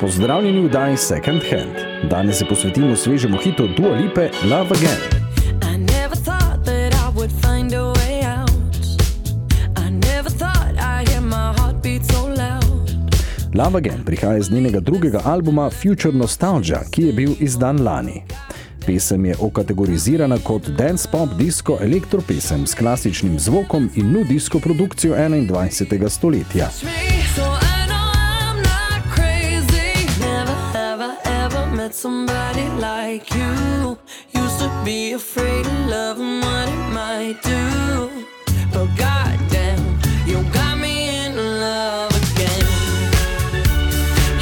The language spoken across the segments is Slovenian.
Pozdravljeni v Daj Second Hand. Danes se posvetimo svežemu hitu Dua Lipe Love Again. I never thought that I would find a way out. I never thought I'd hear my heartbeat so loud. Love Again prihaja z njenega drugega albuma Future Nostalgia, ki je bil izdan lani. Pesem je okategorizirana kot dance pop disco elektropesem s klasičnim zvokom in nudijsko produkcijo 21. stoletja. Me, somebody like you. Used to be afraid of love and what it might do. But goddamn, you got me in love again.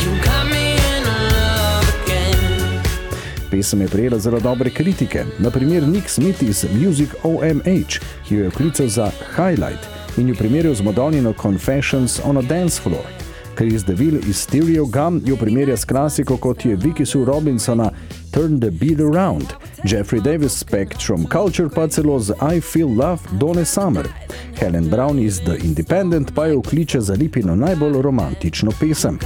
You got me in love again. Pesem je prejela zelo dobre kritike, naprimer Nick Smith iz Music OMH, ki jo je klical za Highlight in jo primerjal z Madonnino Confessions on a Dance Floor. Chris DeVille iz Stereo Gum jo primerja s klasiko kot je Vicky Sue Robinsona Turn the Beat Around, Jeffrey Davis Spectrum Culture pa celo z I Feel Love Donna Summer. Helen Brown iz The Independent pa jo vkliče za Lipino najbolj romantično pesem.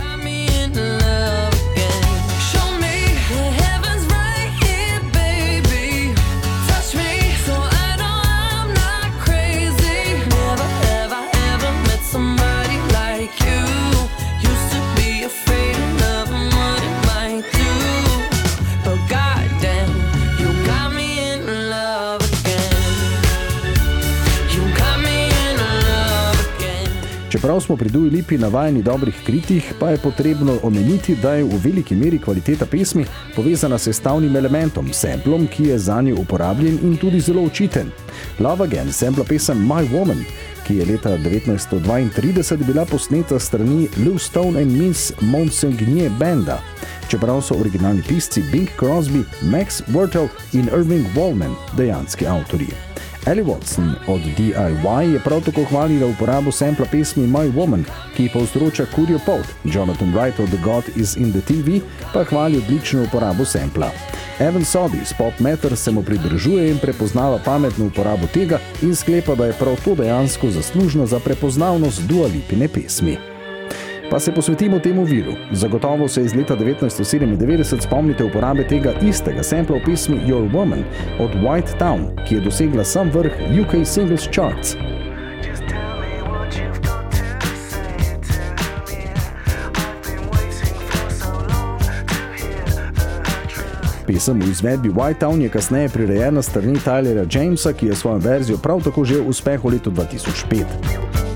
Čeprav smo pri Dui Lipi navajeni dobrih kritik, pa je potrebno omeniti, da je v veliki meri kvaliteta pesmi povezana s sestavnim elementom, samplom, ki je za njo uporabljen in tudi zelo učiten. Love Again sampla pesem My Woman, ki je leta 1932 bila posneta strani Lou Stone in Miss Monseigneur Banda. Čeprav so originalni pisci Bing Crosby, Max Wurtel in Irving Wallman dejanski avtorji. Ellie Watson od DIY je prav tako hvalila uporabo sampla pesmi My Woman, ki povzroča kurjo pot. Jonathan Wright od The God is in the TV pa hvali odlično uporabo sampla. Evan Sodi iz Pop Matter se mu pridržuje in prepoznava pametno uporabo tega in sklepa, da je prav to dejansko zaslužno za prepoznavnost dualipine pesmi. Pa se posvetimo temu viru. Zagotovo se iz leta 1997 spomnite uporabe tega istega sampla v pesmi Your Woman od White Town, ki je dosegla sam vrh UK Singles Charts. Pesem v izvedbi White Town je kasneje prirejena strani Tylera Jamesa, ki je svojo verzijo prav tako že uspeh v letu 2005.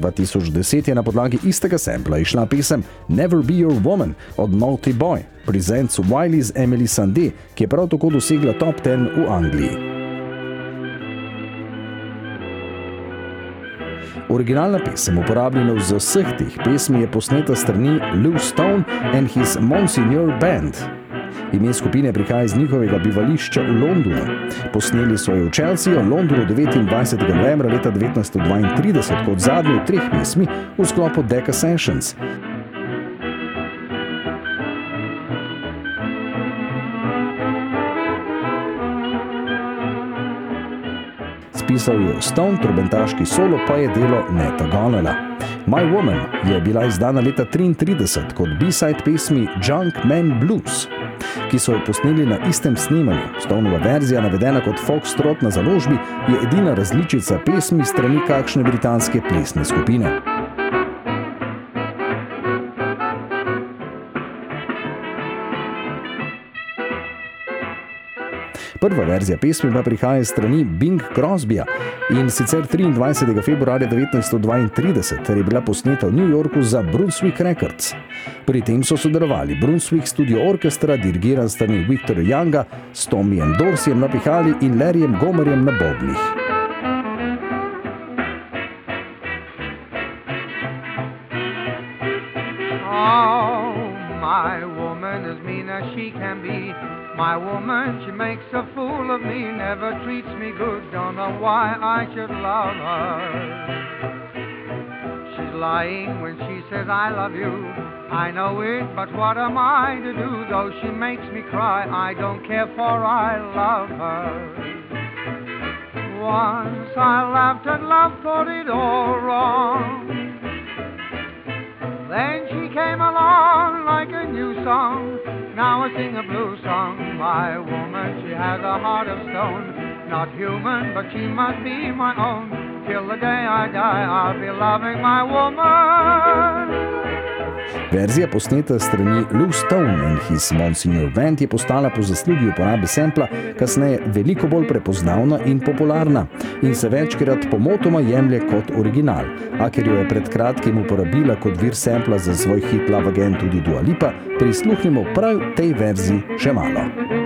2010 je na podlagi istega sampla išla pesem Never Be Your Woman od Naughty Boy, Presents Wiley's Emily Sandé, ki je prav tako dosegla top 10 v Angliji. Originalna pesem, uporabljena v vseh teh pesmi, je posneta strani Lou Stone and his Monsignor Band. Ime skupine prihaja iz njihovega bivališča v Londonu. Posneli so jo v Chelsea, v Londonu 29. novembra leta 1932 kot zadnjo od treh pesmi v sklopu Decca Sessions. Spisal je Stone, trobentaški solo pa je delo Neta Gonela. My Woman je bila izdana leta 1933 kot B-side pesmi Junk Man Blues, ki so jo posneli na istem snemanju. Stonova verzija, navedena kot Foxtrot na založbi, je edina različica pesmi strani kakšne britanske plesne skupine. Prva verzija pesmi pa prihaja strani Bing Crosbyja in sicer 23. februarja 1932, ter je bila posneta v New Yorku za Brunswick Records. Pri tem so sodelovali Brunswick Studio Orchestra, dirigiran strani Victorja Younga, s Tommyjem Dorseyjem na pihali in Larryjem Gomerjem na bobnih. My woman is mean as she can be. My woman, she makes a fool of me, never treats me good. Don't know why I should love her. She's lying when she says I love you. I know it, but what am I to do? Though she makes me cry, I don't care for I love her. Once I laughed at love, thought it all wrong. Then she came along like a new song. Now I sing a blue song. My woman, she has a heart of stone. Not human, but she must be my own. Till the day I die, I'll be loving my woman. Verzija posneta strani Lou Stone in His Monsignor Vent je postala po zaslugi uporabe sempla kasneje veliko bolj prepoznavna in popularna in se večkrat pomotoma jemlje kot original. A ker jo je pred kratkim uporabila kot vir sempla za svoj hit Love Again tudi Dua Lipa, prisluhnimo prav tej verziji še malo.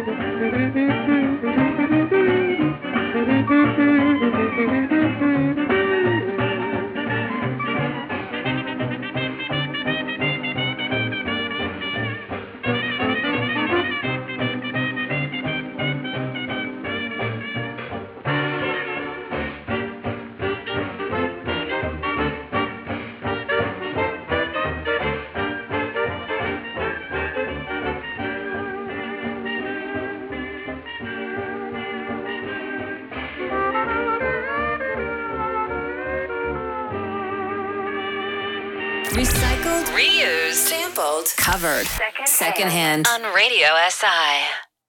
Recycled, reused, sampled, covered. Secondhand. On Radio SI.